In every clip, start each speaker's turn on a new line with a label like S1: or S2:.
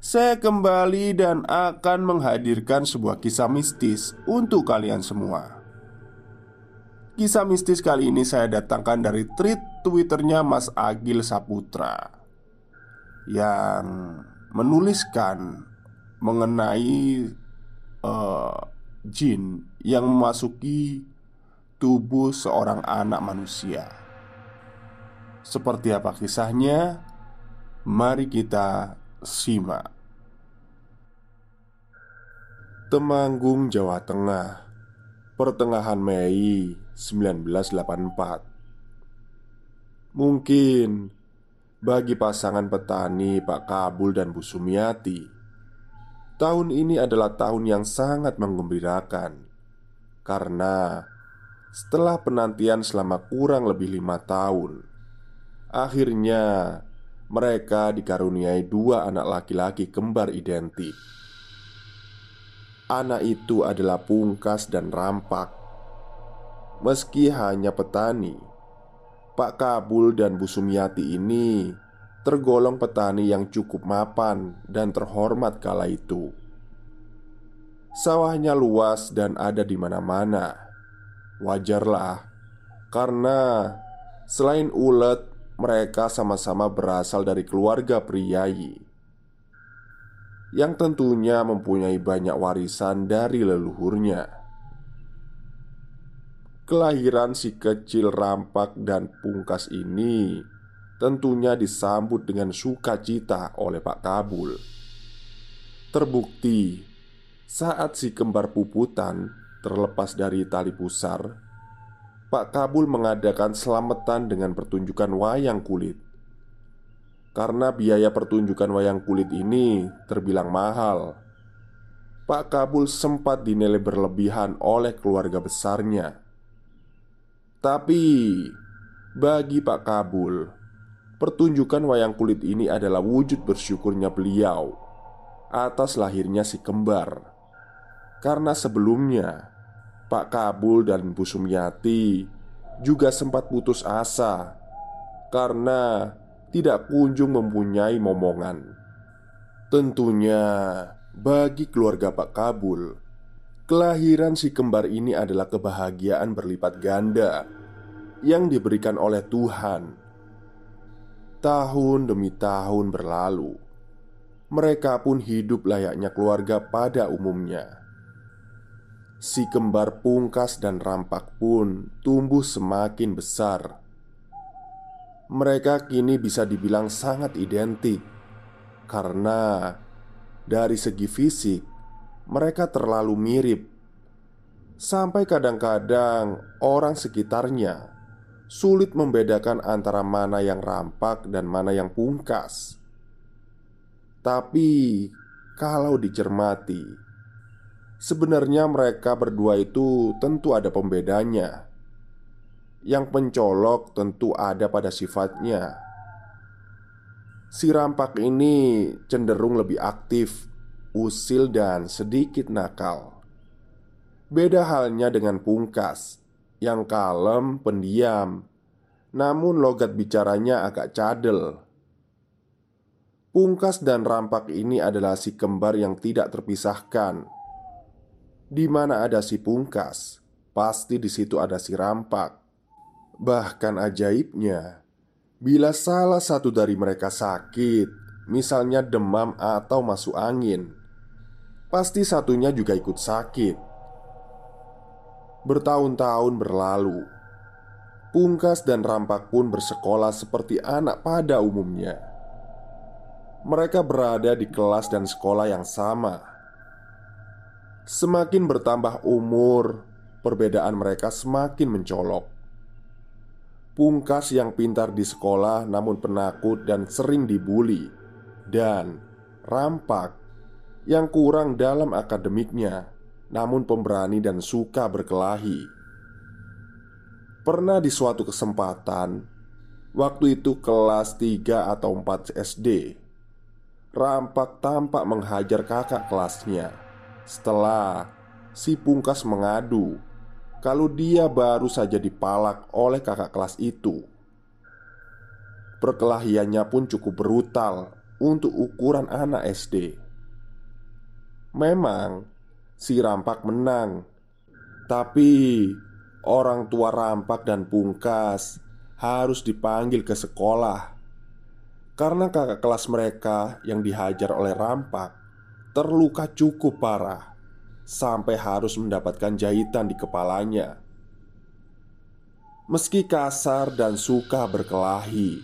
S1: saya kembali dan akan menghadirkan sebuah kisah mistis untuk kalian semua. Kisah mistis kali ini saya datangkan dari tweet Twitternya Mas Agil Saputra yang menuliskan mengenai uh, jin yang memasuki tubuh seorang anak manusia. Seperti apa kisahnya? Mari kita simak. Temanggung, Jawa Tengah. Pertengahan Mei 1984 Mungkin bagi pasangan petani Pak Kabul dan Bu Sumiati Tahun ini adalah tahun yang sangat menggembirakan. Karena setelah penantian selama kurang lebih lima tahun Akhirnya mereka dikaruniai dua anak laki-laki kembar identik. Anak itu adalah pungkas dan rampak. Meski hanya petani, Pak Kabul dan Bu Sumiati ini tergolong petani yang cukup mapan dan terhormat kala itu. Sawahnya luas dan ada di mana-mana. Wajarlah, karena selain ulet mereka sama-sama berasal dari keluarga priayi yang tentunya mempunyai banyak warisan dari leluhurnya. Kelahiran si kecil rampak dan pungkas ini tentunya disambut dengan sukacita oleh Pak Kabul. Terbukti saat si kembar puputan terlepas dari tali pusar Pak Kabul mengadakan selamatan dengan pertunjukan wayang kulit. Karena biaya pertunjukan wayang kulit ini terbilang mahal, Pak Kabul sempat dinilai berlebihan oleh keluarga besarnya. Tapi bagi Pak Kabul, pertunjukan wayang kulit ini adalah wujud bersyukurnya beliau atas lahirnya si kembar. Karena sebelumnya Pak Kabul dan Bu Sumiati juga sempat putus asa karena tidak kunjung mempunyai momongan. Tentunya, bagi keluarga Pak Kabul, kelahiran si kembar ini adalah kebahagiaan berlipat ganda yang diberikan oleh Tuhan. Tahun demi tahun berlalu, mereka pun hidup layaknya keluarga pada umumnya. Si kembar pungkas dan rampak pun tumbuh semakin besar. Mereka kini bisa dibilang sangat identik karena dari segi fisik mereka terlalu mirip, sampai kadang-kadang orang sekitarnya sulit membedakan antara mana yang rampak dan mana yang pungkas. Tapi kalau dicermati, Sebenarnya mereka berdua itu tentu ada pembedanya Yang pencolok tentu ada pada sifatnya Si rampak ini cenderung lebih aktif, usil, dan sedikit nakal. Beda halnya dengan Pungkas yang kalem, pendiam, namun logat bicaranya agak cadel. Pungkas dan rampak ini adalah si kembar yang tidak terpisahkan. Di mana ada si Pungkas, pasti di situ ada si rampak. Bahkan ajaibnya, bila salah satu dari mereka sakit, misalnya demam atau masuk angin, pasti satunya juga ikut sakit. Bertahun-tahun berlalu, Pungkas dan Rampak pun bersekolah seperti anak pada umumnya. Mereka berada di kelas dan sekolah yang sama. Semakin bertambah umur, perbedaan mereka semakin mencolok. Pungkas yang pintar di sekolah namun penakut dan sering dibully Dan Rampak yang kurang dalam akademiknya Namun pemberani dan suka berkelahi Pernah di suatu kesempatan Waktu itu kelas 3 atau 4 SD Rampak tampak menghajar kakak kelasnya Setelah si Pungkas mengadu kalau dia baru saja dipalak oleh kakak kelas itu. Perkelahiannya pun cukup brutal untuk ukuran anak SD. Memang si rampak menang, tapi orang tua rampak dan pungkas harus dipanggil ke sekolah karena kakak kelas mereka yang dihajar oleh rampak terluka cukup parah sampai harus mendapatkan jahitan di kepalanya. Meski kasar dan suka berkelahi,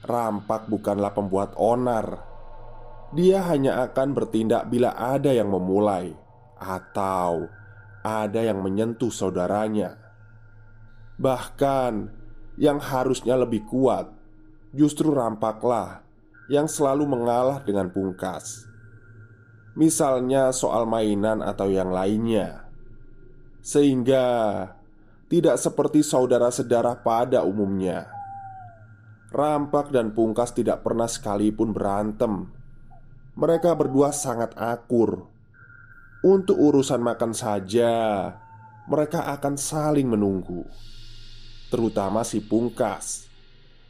S1: Rampak bukanlah pembuat onar. Dia hanya akan bertindak bila ada yang memulai atau ada yang menyentuh saudaranya. Bahkan yang harusnya lebih kuat, justru Rampaklah yang selalu mengalah dengan pungkas. Misalnya soal mainan atau yang lainnya. Sehingga Tidak seperti saudara sedarah pada umumnya. Rampak dan Pungkas tidak pernah sekalipun berantem. Mereka berdua sangat akur. Untuk urusan makan saja Mereka akan saling menunggu. Terutama si Pungkas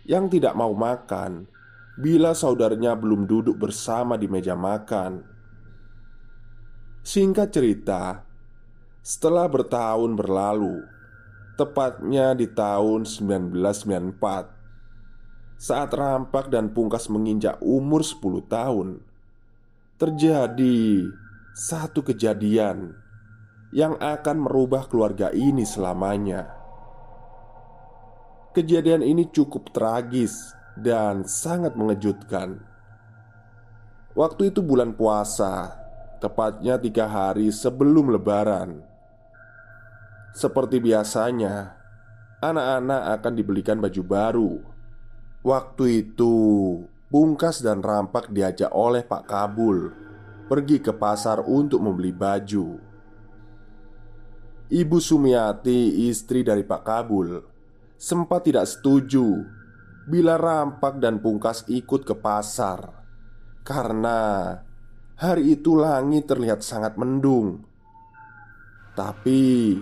S1: Yang tidak mau makan Bila saudaranya belum duduk bersama di meja makan Singkat cerita, setelah bertahun berlalu, tepatnya di tahun 1994, saat Rampak dan Pungkas menginjak umur 10 tahun, terjadi satu kejadian yang akan merubah keluarga ini selamanya. Kejadian ini cukup tragis dan sangat mengejutkan. Waktu itu bulan puasa Tepatnya tiga hari sebelum lebaran. Seperti biasanya Anak-anak akan dibelikan baju baru. Waktu itu Bungkas dan Rampak diajak oleh Pak Kabul Pergi ke pasar untuk membeli baju. Ibu Sumiati, istri dari Pak Kabul Sempat tidak setuju Bila Rampak dan Pungkas ikut ke pasar. Karena Hari itu langit terlihat sangat mendung. Tapi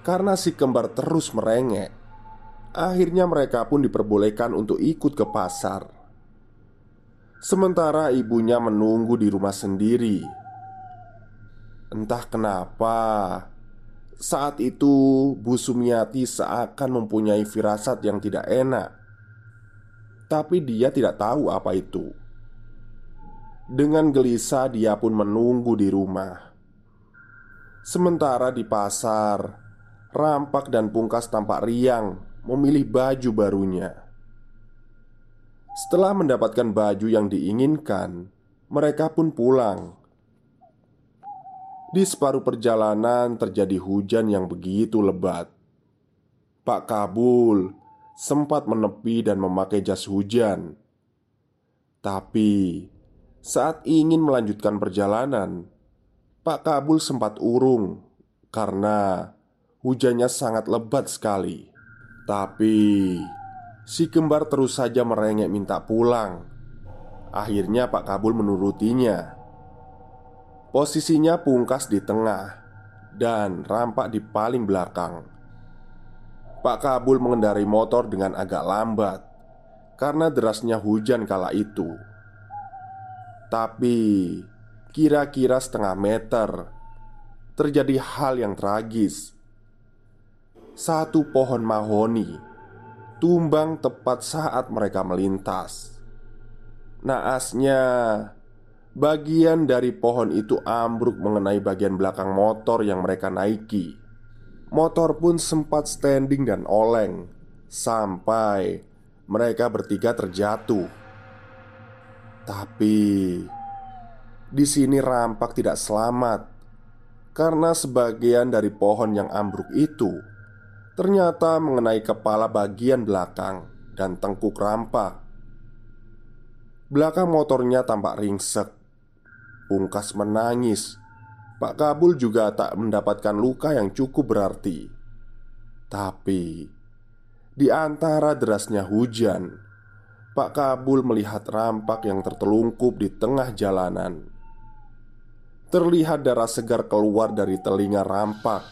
S1: Karena si kembar terus merengek Akhirnya mereka pun diperbolehkan untuk ikut ke pasar. Sementara ibunya menunggu di rumah sendiri. Entah kenapa Saat itu Bu Sumiati seakan mempunyai firasat yang tidak enak. Tapi dia tidak tahu apa itu dengan gelisah, dia pun menunggu di rumah. Sementara di pasar, Rampak dan Pungkas tampak riang memilih baju barunya. Setelah mendapatkan baju yang diinginkan, mereka pun pulang. Di separuh perjalanan terjadi hujan yang begitu lebat. Pak Kabul sempat menepi dan memakai jas hujan, tapi saat ingin melanjutkan perjalanan, Pak Kabul sempat urung karena hujannya sangat lebat sekali. Tapi si kembar terus saja merengek minta pulang. Akhirnya Pak Kabul menurutinya Posisinya pungkas di tengah Dan rampak di paling belakang Pak Kabul mengendarai motor dengan agak lambat Karena derasnya hujan kala itu Tapi Kira-kira setengah meter Terjadi hal yang tragis Satu pohon mahoni Tumbang tepat saat mereka melintas Naasnya, bagian dari pohon itu ambruk mengenai bagian belakang motor yang mereka naiki. Motor pun sempat standing dan oleng sampai mereka bertiga terjatuh. Tapi di sini rampak tidak selamat. Karena sebagian dari pohon yang ambruk itu ternyata mengenai kepala bagian belakang dan tengkuk rampak. Belakang motornya tampak ringsek Pungkas menangis. Pak Kabul juga tak mendapatkan luka yang cukup berarti. Tapi Di antara derasnya hujan Pak Kabul melihat rampak yang tertelungkup di tengah jalanan. Terlihat darah segar keluar dari telinga rampak.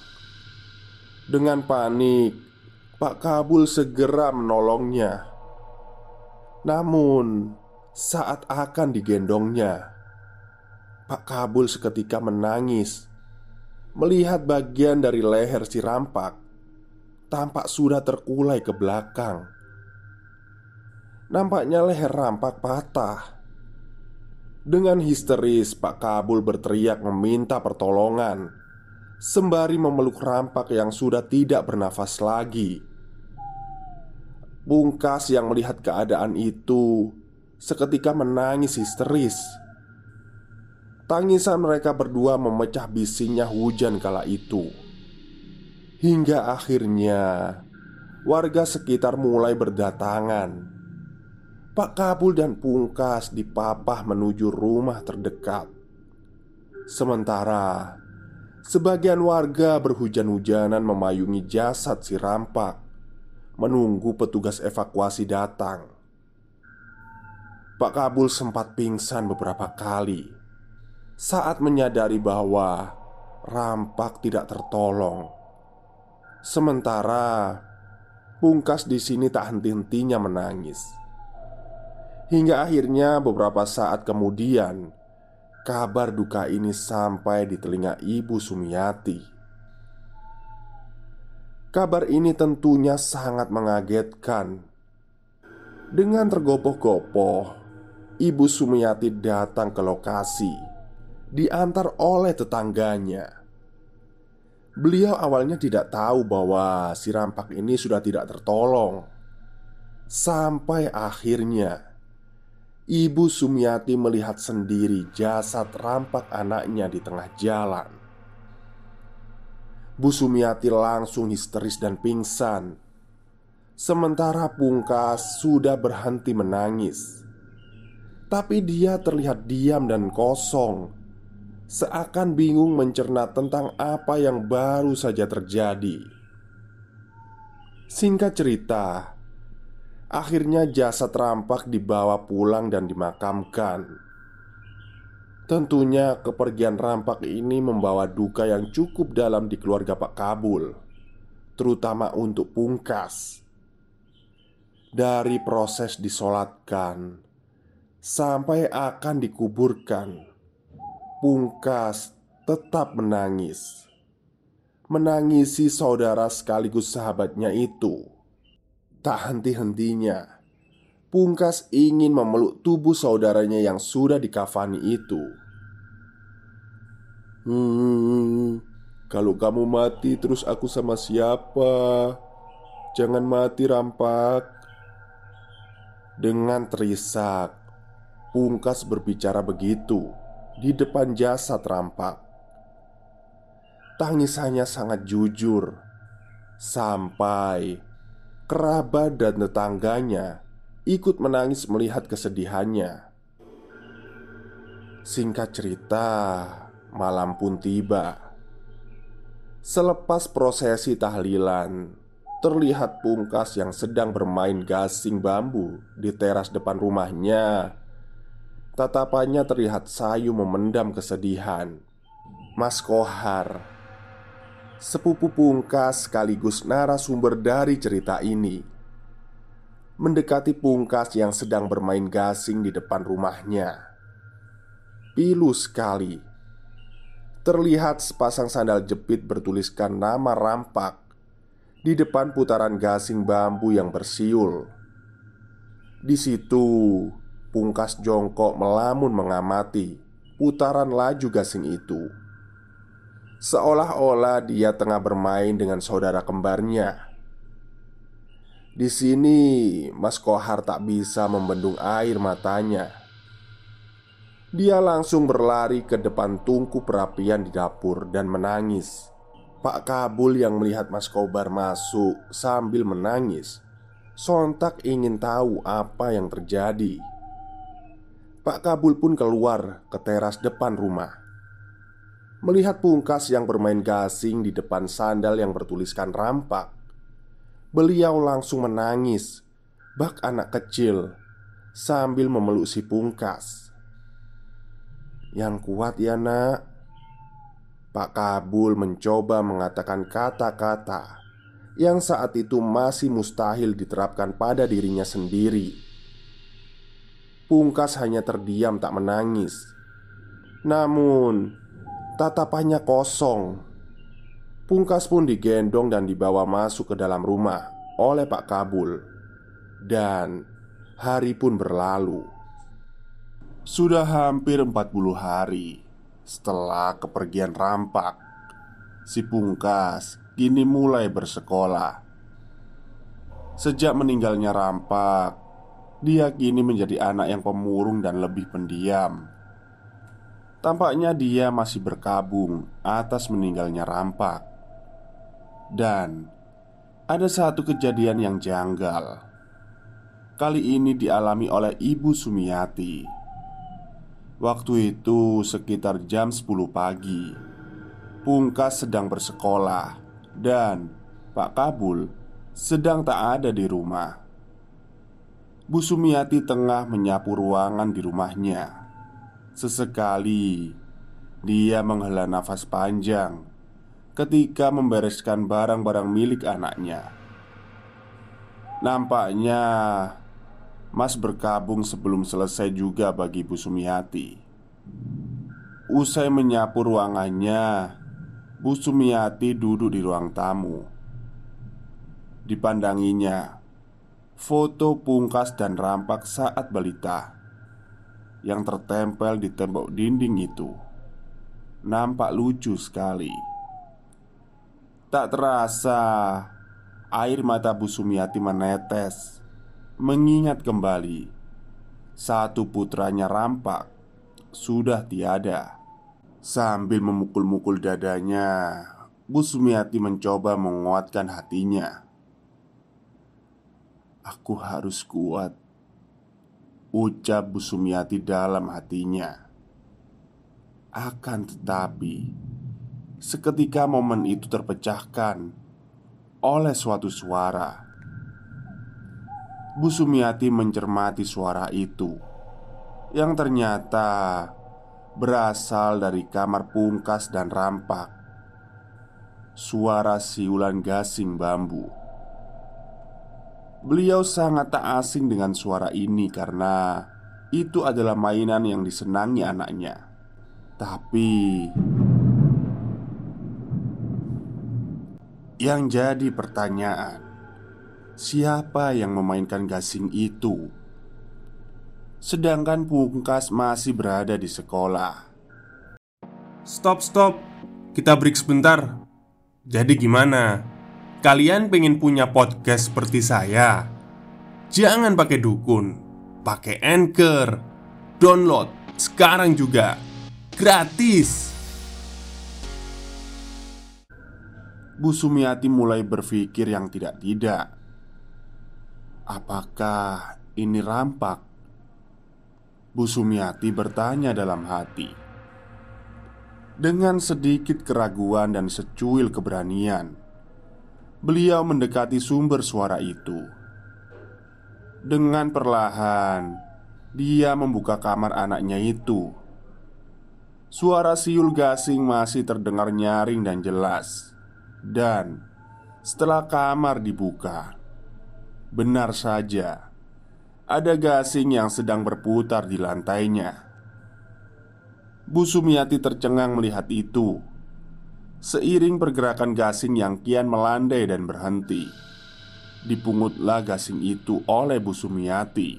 S1: Dengan panik Pak Kabul segera menolongnya. Namun saat akan digendongnya, Pak Kabul seketika menangis. Melihat bagian dari leher si rampak tampak sudah terkulai ke belakang. Nampaknya leher rampak patah. Dengan histeris, Pak Kabul berteriak meminta pertolongan, sembari memeluk rampak yang sudah tidak bernafas lagi. Bungkas yang melihat keadaan itu seketika menangis histeris. Tangisan mereka berdua memecah bisingnya hujan kala itu. Hingga akhirnya warga sekitar mulai berdatangan. Pak Kabul dan Pungkas dipapah menuju rumah terdekat. Sementara sebagian warga berhujan-hujanan memayungi jasad si rampak, menunggu petugas evakuasi datang. Pak Kabul sempat pingsan beberapa kali saat menyadari bahwa rampak tidak tertolong. Sementara Pungkas di sini tak henti-hentinya menangis. Hingga akhirnya beberapa saat kemudian Kabar duka ini sampai di telinga Ibu Sumiati. Kabar ini tentunya sangat mengagetkan. Dengan tergopoh-gopoh Ibu Sumiati datang ke lokasi Diantar oleh tetangganya. Beliau awalnya tidak tahu bahwa si rampak ini sudah tidak tertolong. Sampai akhirnya Ibu Sumiati melihat sendiri jasad rampak anaknya di tengah jalan. Bu Sumiati langsung histeris dan pingsan. Sementara Pungkas sudah berhenti menangis. Tapi dia terlihat diam dan kosong Seakan bingung mencerna tentang apa yang baru saja terjadi. Singkat cerita Akhirnya jasad rampak dibawa pulang dan dimakamkan Tentunya kepergian rampak ini membawa duka yang cukup dalam di keluarga Pak Kabul Terutama untuk pungkas Dari proses disolatkan sampai akan dikuburkan. Pungkas tetap menangis, menangisi saudara sekaligus sahabatnya itu. Tak henti-hentinya, Pungkas ingin memeluk tubuh saudaranya yang sudah dikafani itu. Hmm, kalau kamu mati, terus aku sama siapa? Jangan mati, rampak. Dengan terisak, Pungkas berbicara begitu di depan jasad rampak. Tangisannya sangat jujur sampai kerabat dan tetangganya ikut menangis melihat kesedihannya. Singkat cerita, malam pun tiba. Selepas prosesi tahlilan, terlihat pungkas yang sedang bermain gasing bambu di teras depan rumahnya Tatapannya terlihat sayu memendam kesedihan Mas Kohar Sepupu pungkas sekaligus narasumber dari cerita ini. Mendekati pungkas yang sedang bermain gasing di depan rumahnya. Pilu sekali. Terlihat sepasang sandal jepit bertuliskan nama rampak Di depan putaran gasing bambu yang bersiul. Di situ Pungkas jongkok melamun mengamati putaran laju gasing itu Seolah-olah dia tengah bermain dengan saudara kembarnya. Di sini Mas Kohar tak bisa membendung air matanya. Dia langsung berlari ke depan tungku perapian di dapur dan menangis. Pak Kabul yang melihat Mas Kobar masuk sambil menangis Sontak ingin tahu apa yang terjadi. Pak Kabul pun keluar ke teras depan rumah Melihat pungkas yang bermain gasing di depan sandal yang bertuliskan rampak. Beliau langsung menangis Bak anak kecil Sambil memeluk si pungkas. Yang kuat ya nak Pak Kabul mencoba mengatakan kata-kata Yang saat itu masih mustahil diterapkan pada dirinya sendiri. Pungkas hanya terdiam tak menangis. Namun Tatapannya kosong. Pungkas pun digendong dan dibawa masuk ke dalam rumah Oleh Pak Kabul. Dan Hari pun berlalu. Sudah hampir 40 hari Setelah kepergian rampak Si Pungkas kini mulai bersekolah. Sejak meninggalnya rampak dia kini menjadi anak yang pemurung dan lebih pendiam. Tampaknya dia masih berkabung atas meninggalnya rampak, dan ada satu kejadian yang janggal. Kali ini dialami oleh Ibu Sumiati. Waktu itu sekitar jam 10 pagi. Pungkas sedang bersekolah dan Pak Kabul sedang tak ada di rumah. Bu Sumiati tengah menyapu ruangan di rumahnya. Sesekali dia menghela nafas panjang ketika membereskan barang-barang milik anaknya. Nampaknya Mas berkabung sebelum selesai juga bagi Bu Sumiati. Usai menyapu ruangannya, Bu Sumiati duduk di ruang tamu. Dipandanginya, foto pungkas dan rampak saat balita yang tertempel di tembok dinding itu nampak lucu sekali. Tak terasa, air mata Bu Sumiati menetes, mengingat kembali satu putranya rampak sudah tiada. Sambil memukul-mukul dadanya, Bu Sumiati mencoba menguatkan hatinya. Aku harus kuat Ucap Bu Sumiati dalam hatinya. Akan tetapi Seketika momen itu terpecahkan Oleh suatu suara. Bu Sumiati mencermati suara itu Yang ternyata Berasal dari kamar pungkas dan rampak. Suara siulan gasing bambu Beliau sangat tak asing dengan suara ini karena itu adalah mainan yang disenangi anaknya. Tapi yang jadi pertanyaan, siapa yang memainkan gasing itu? Sedangkan Pungkas masih berada di sekolah.
S2: Stop, stop, kita break sebentar. Jadi, gimana? Kalian pengen punya podcast seperti saya? Jangan pakai dukun, pakai anchor, download sekarang juga gratis.
S1: Bu Sumiati mulai berpikir yang tidak-tidak. Apakah ini rampak? Bu Sumiati bertanya dalam hati. Dengan sedikit keraguan dan secuil keberanian, Beliau mendekati sumber suara itu Dengan perlahan dia membuka kamar anaknya itu. Suara siul gasing masih terdengar nyaring dan jelas, dan setelah kamar dibuka, benar saja ada gasing yang sedang berputar di lantainya. Bu Sumiati tercengang melihat itu. Seiring pergerakan gasing yang kian melandai dan berhenti, dipungutlah gasing itu oleh Bu Sumiati.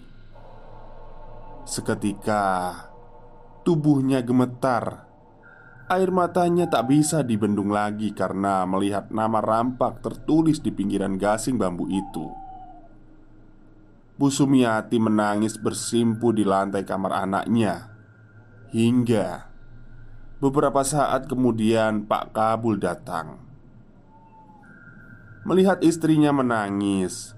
S1: Seketika tubuhnya gemetar. Air matanya tak bisa dibendung lagi karena melihat nama rampak tertulis di pinggiran gasing bambu itu. Bu Sumiati menangis bersimpu di lantai kamar anaknya hingga beberapa saat kemudian Pak Kabul datang. Melihat istrinya menangis,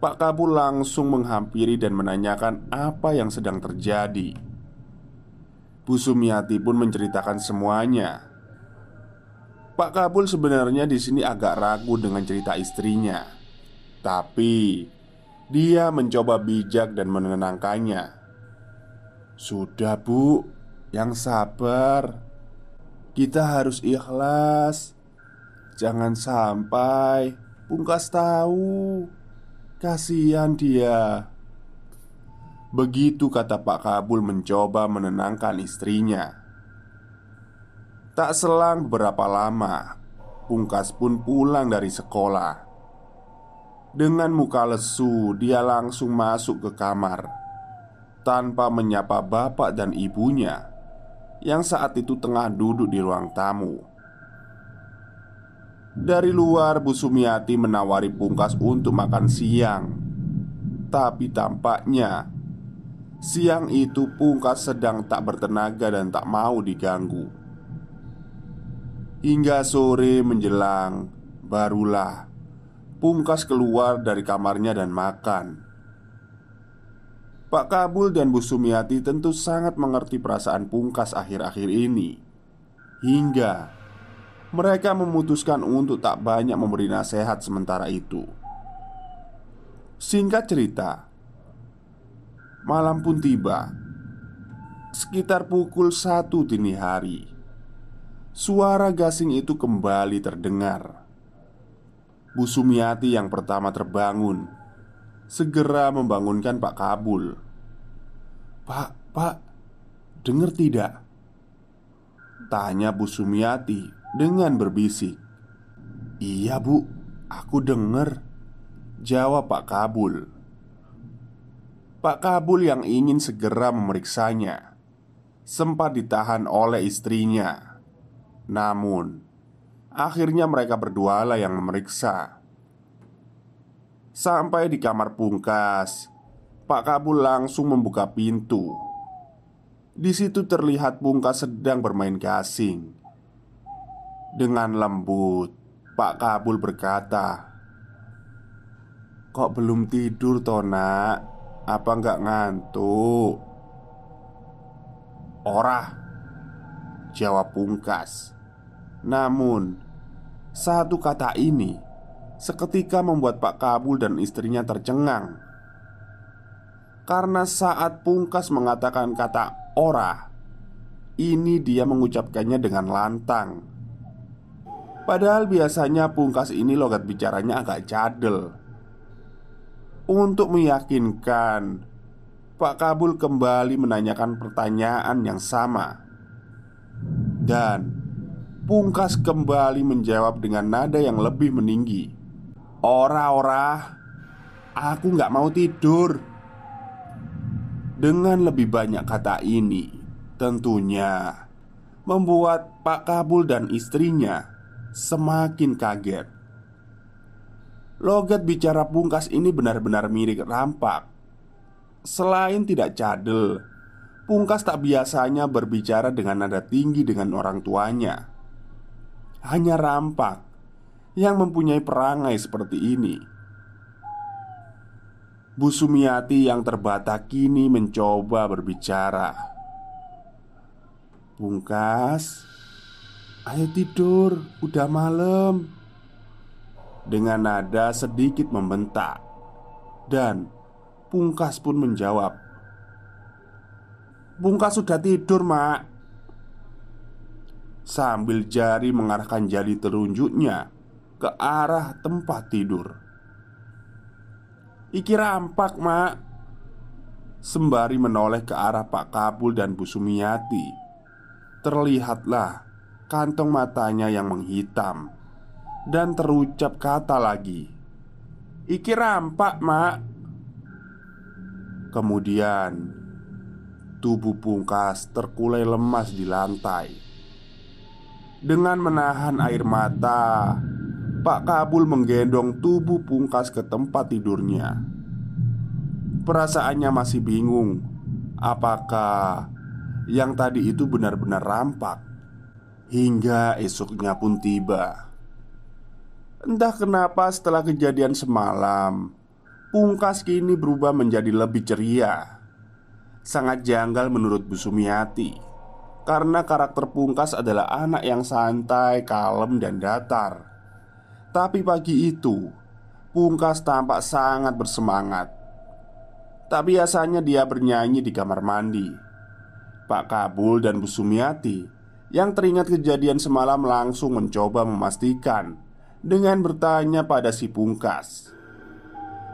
S1: Pak Kabul langsung menghampiri dan menanyakan apa yang sedang terjadi. Bu Sumiati pun menceritakan semuanya. Pak Kabul sebenarnya di sini agak ragu dengan cerita istrinya, tapi dia mencoba bijak dan menenangkannya. "Sudah, Bu, yang sabar. Kita harus ikhlas. Jangan sampai Pungkas tahu. Kasihan dia." Begitu kata Pak Kabul mencoba menenangkan istrinya. Tak selang beberapa lama, Pungkas pun pulang dari sekolah. Dengan muka lesu, dia langsung masuk ke kamar tanpa menyapa bapak dan ibunya yang saat itu tengah duduk di ruang tamu. Dari luar, Bu Sumiati menawari Pungkas untuk makan siang, tapi tampaknya siang itu Pungkas sedang tak bertenaga dan tak mau diganggu. Hingga sore menjelang, barulah Pungkas keluar dari kamarnya dan makan. Pak Kabul dan Bu Sumiati tentu sangat mengerti perasaan Pungkas akhir-akhir ini. Hingga mereka memutuskan untuk tak banyak memberi nasihat sementara itu. Singkat cerita, malam pun tiba. Sekitar pukul satu dini hari, suara gasing itu kembali terdengar. Bu Sumiati yang pertama terbangun Segera membangunkan Pak Kabul Pak, Pak, dengar tidak? Tanya Bu Sumiati dengan berbisik. Iya bu, aku dengar Jawab Pak Kabul. Pak Kabul yang ingin segera memeriksanya. Sempat ditahan oleh istrinya. Namun Akhirnya mereka berdua lah yang memeriksa. Sampai di kamar pungkas Pak Kabul langsung membuka pintu Di situ terlihat pungkas sedang bermain gasing Dengan lembut Pak Kabul berkata Kok belum tidur Tona? Apa nggak ngantuk? Orah Jawab pungkas Namun satu kata ini seketika membuat Pak Kabul dan istrinya tercengang Karena saat Pungkas mengatakan kata ora Ini dia mengucapkannya dengan lantang. Padahal biasanya Pungkas ini logat bicaranya agak cadel. Untuk meyakinkan Pak Kabul kembali menanyakan pertanyaan yang sama. Dan Pungkas kembali menjawab dengan nada yang lebih meninggi. Ora-ora Aku nggak mau tidur Dengan lebih banyak kata ini Tentunya Membuat Pak Kabul dan istrinya Semakin kaget. Logat bicara pungkas ini benar-benar mirip rampak. Selain tidak cadel Pungkas tak biasanya berbicara dengan nada tinggi dengan orang tuanya. Hanya rampak yang mempunyai perangai seperti ini. Bu Sumiati yang terbata kini mencoba berbicara. Pungkas, ayo tidur, udah malam. Dengan nada sedikit membentak, dan Pungkas pun menjawab, Pungkas sudah tidur, Mak. Sambil jari mengarahkan jari telunjuknya ke arah tempat tidur. Iki rampak, Mak. Sembari menoleh ke arah Pak Kabul dan Bu Sumiati Terlihatlah kantong matanya yang menghitam Dan terucap kata lagi Iki rampak, Mak Kemudian Tubuh pungkas terkulai lemas di lantai Dengan menahan air mata Pak Kabul menggendong tubuh pungkas ke tempat tidurnya. Perasaannya masih bingung Apakah yang tadi itu benar-benar rampak? Hingga esoknya pun tiba. Entah kenapa setelah kejadian semalam Pungkas kini berubah menjadi lebih ceria. Sangat janggal menurut Bu Sumiati karena karakter Pungkas adalah anak yang santai, kalem, dan datar. Tapi pagi itu, Pungkas tampak sangat bersemangat. Tak biasanya dia bernyanyi di kamar mandi. Pak Kabul dan Bu Sumiati yang teringat kejadian semalam langsung mencoba memastikan dengan bertanya pada si Pungkas.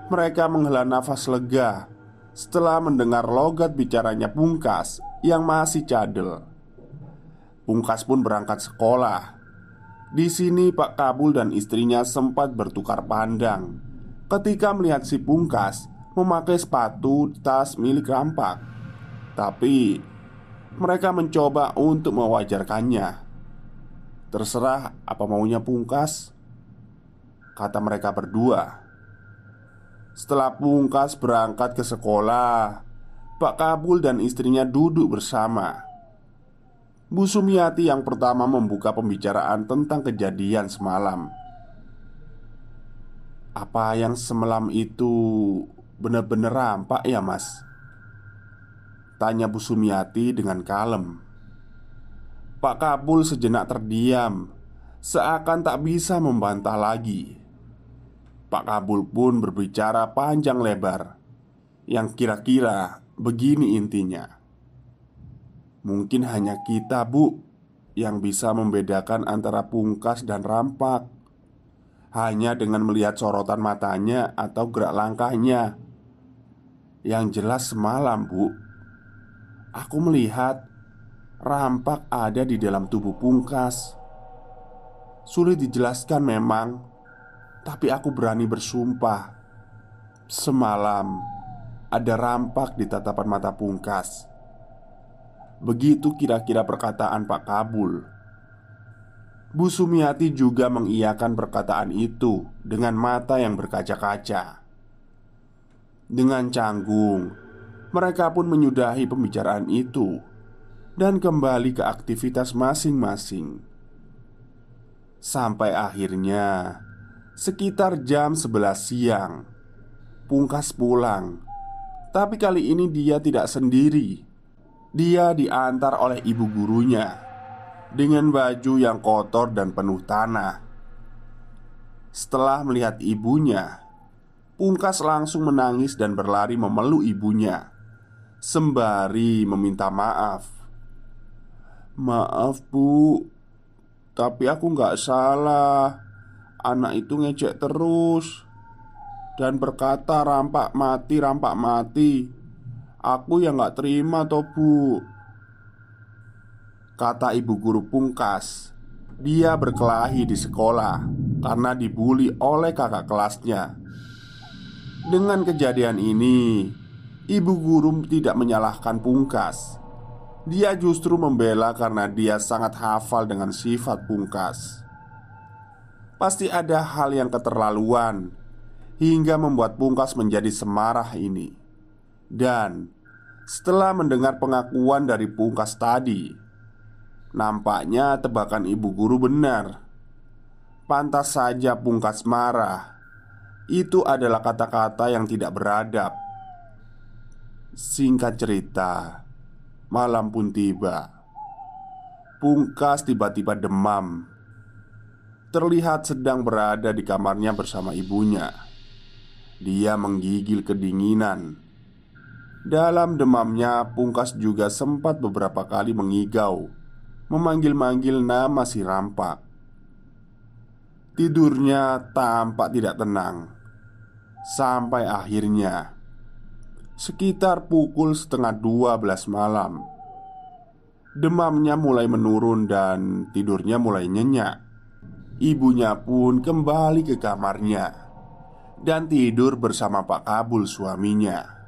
S1: Mereka menghela nafas lega setelah mendengar logat bicaranya Pungkas yang masih cadel. Pungkas pun berangkat sekolah. Di sini Pak Kabul dan istrinya sempat bertukar pandang ketika melihat si Pungkas memakai sepatu tas milik rampak. Tapi mereka mencoba untuk mewajarkannya. Terserah apa maunya Pungkas, kata mereka berdua. Setelah Pungkas berangkat ke sekolah Pak Kabul dan istrinya duduk bersama Bu Sumiati yang pertama membuka pembicaraan tentang kejadian semalam. Apa yang semalam itu benar-benar rampak ya mas? Tanya Bu Sumiati dengan kalem. Pak Kabul sejenak terdiam Seakan tak bisa membantah lagi. Pak Kabul pun berbicara panjang lebar Yang kira-kira begini intinya Mungkin hanya kita bu Yang bisa membedakan antara pungkas dan rampak. Hanya dengan melihat sorotan matanya atau gerak langkahnya. Yang jelas semalam bu Aku melihat Rampak ada di dalam tubuh pungkas. Sulit dijelaskan memang tapi aku berani bersumpah. Semalam Ada rampak di tatapan mata pungkas Begitu kira-kira perkataan Pak Kabul. Bu Sumiati juga mengiyakan perkataan itu Dengan mata yang berkaca-kaca. Dengan canggung Mereka pun menyudahi pembicaraan itu Dan kembali ke aktivitas masing-masing. Sampai akhirnya Sekitar jam 11 siang Pungkas pulang. Tapi kali ini dia tidak sendiri Dia diantar oleh ibu gurunya Dengan baju yang kotor dan penuh tanah. Setelah melihat ibunya Pungkas langsung menangis dan berlari memeluk ibunya Sembari meminta maaf. Maaf bu Tapi aku nggak salah. Anak itu ngejek terus Dan berkata rampak mati, rampak mati Aku yang gak terima toh bu. Kata ibu guru pungkas Dia berkelahi di sekolah Karena dibully oleh kakak kelasnya. Dengan kejadian ini Ibu guru tidak menyalahkan pungkas. Dia justru membela karena dia sangat hafal dengan sifat pungkas. Pasti ada hal yang keterlaluan Hingga membuat Pungkas menjadi semarah ini Dan setelah mendengar pengakuan dari Pungkas tadi Nampaknya tebakan ibu guru benar. Pantas saja Pungkas marah. Itu adalah kata-kata yang tidak beradab. Singkat cerita Malam pun tiba. Pungkas tiba-tiba demam. Terlihat sedang berada di kamarnya bersama ibunya. Dia menggigil kedinginan. Dalam demamnya, Pungkas juga sempat beberapa kali mengigau, memanggil-manggil nama si rampak. Tidurnya tampak tidak tenang, sampai akhirnya sekitar pukul setengah dua belas malam. Demamnya mulai menurun dan tidurnya mulai nyenyak. Ibunya pun kembali ke kamarnya dan tidur bersama Pak Kabul suaminya.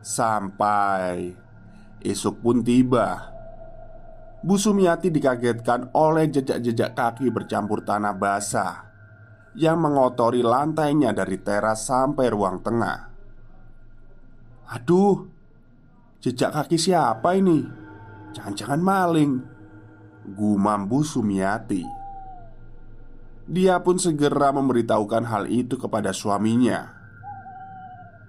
S1: Sampai esok pun tiba. Bu Sumiati dikagetkan oleh jejak-jejak kaki bercampur tanah basah Yang mengotori lantainya dari teras sampai ruang tengah. Aduh Jejak kaki siapa ini? Jangan-jangan maling. Gumam Bu Sumiati. Dia pun segera memberitahukan hal itu kepada suaminya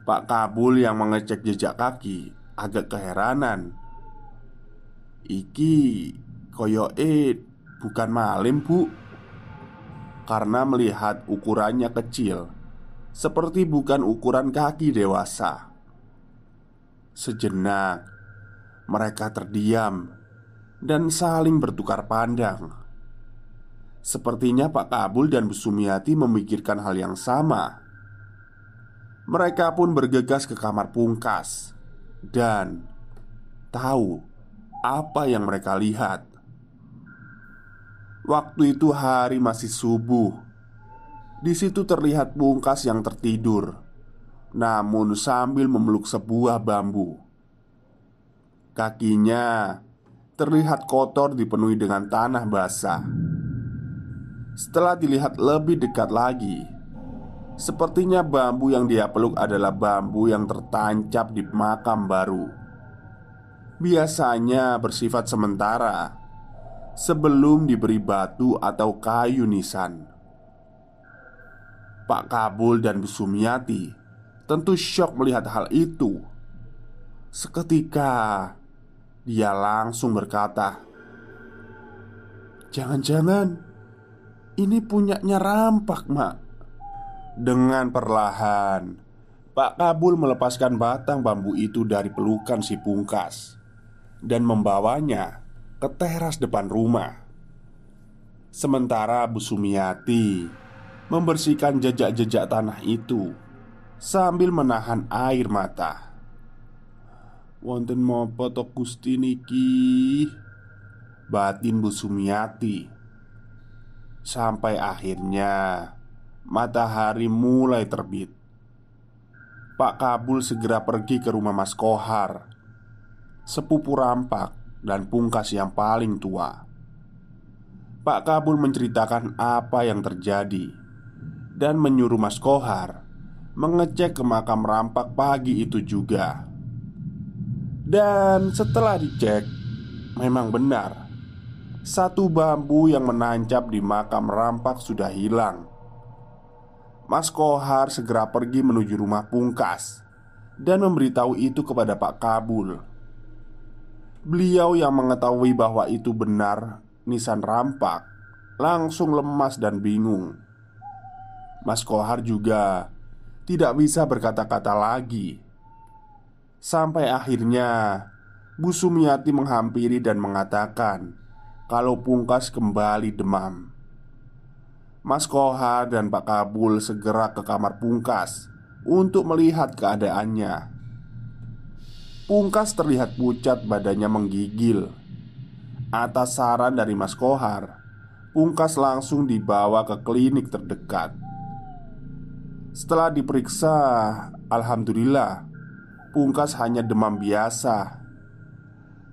S1: Pak Kabul yang mengecek jejak kaki agak keheranan. Iki koyo e bukan malim bu. Karena melihat ukurannya kecil Seperti bukan ukuran kaki dewasa. Sejenak Mereka terdiam Dan saling bertukar pandang. Sepertinya Pak Kabul dan Bu Sumiati memikirkan hal yang sama mereka pun bergegas ke kamar pungkas dan tahu apa yang mereka lihat. Waktu itu hari masih subuh. Di situ terlihat pungkas yang tertidur, namun sambil memeluk sebuah bambu. Kakinya terlihat kotor dipenuhi dengan tanah basah. Setelah dilihat lebih dekat lagi, Sepertinya bambu yang dia peluk adalah bambu yang tertancap di makam baru. Biasanya bersifat sementara sebelum diberi batu atau kayu nisan. Pak Kabul dan Bu Sumiati tentu syok melihat hal itu. Seketika dia langsung berkata, "Jangan-jangan ini punyanya rampak, Mak." Dengan perlahan. Pak Kabul melepaskan batang bambu itu dari pelukan si pungkas Dan membawanya ke teras depan rumah. Sementara Bu Sumiati Membersihkan jejak-jejak tanah itu Sambil menahan air mata. Wonten mopo to Gusti niki? Batin Bu Sumiati. Sampai akhirnya Matahari mulai terbit. Pak Kabul segera pergi ke rumah Mas Kohar, sepupu rampak dan pungkas yang paling tua. Pak Kabul menceritakan apa yang terjadi dan menyuruh Mas Kohar mengecek ke makam rampak pagi itu juga. Dan setelah dicek, memang benar satu bambu yang menancap di makam rampak sudah hilang Mas Kohar segera pergi menuju rumah Pungkas dan memberitahu itu kepada Pak Kabul. Beliau yang mengetahui bahwa itu benar nisan rampak langsung lemas dan bingung. Mas Kohar juga tidak bisa berkata-kata lagi. Sampai akhirnya Bu Sumiati menghampiri dan mengatakan kalau Pungkas kembali demam. Mas Kohar dan Pak Kabul segera ke kamar Pungkas untuk melihat keadaannya. Pungkas terlihat pucat, badannya menggigil. Atas saran dari Mas Kohar, Pungkas langsung dibawa ke klinik terdekat. Setelah diperiksa, alhamdulillah, Pungkas hanya demam biasa.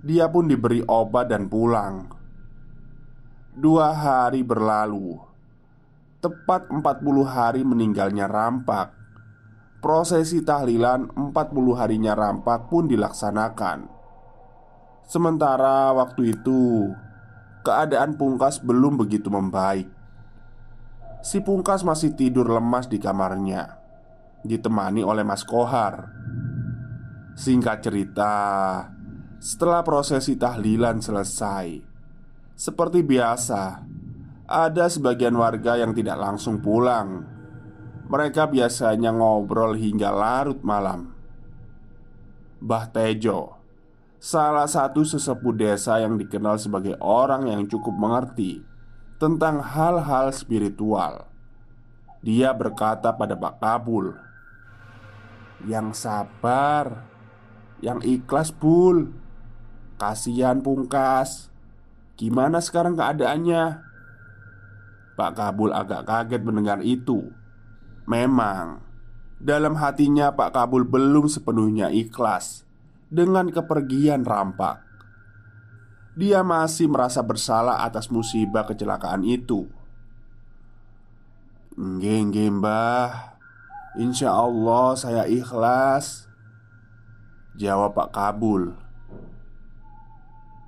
S1: Dia pun diberi obat dan pulang. Dua hari berlalu Tepat 40 hari meninggalnya Rampak. Prosesi tahlilan 40 harinya Rampak pun dilaksanakan. Sementara waktu itu Keadaan Pungkas belum begitu membaik. Si Pungkas masih tidur lemas di kamarnya Ditemani oleh Mas Kohar. Singkat cerita Setelah prosesi tahlilan selesai Seperti biasa ada sebagian warga yang tidak langsung pulang. Mereka biasanya ngobrol hingga larut malam. Mbah Tejo Salah satu sesepuh desa yang dikenal sebagai orang yang cukup mengerti Tentang hal-hal spiritual Dia berkata pada Pak Kabul Yang sabar Yang ikhlas bul Kasihan pungkas Gimana sekarang keadaannya? Pak Kabul agak kaget mendengar itu. Memang Dalam hatinya Pak Kabul belum sepenuhnya ikhlas Dengan kepergian rampak. Dia masih merasa bersalah atas musibah kecelakaan itu. Nggih, mbah. Insya Allah saya ikhlas Jawab Pak Kabul.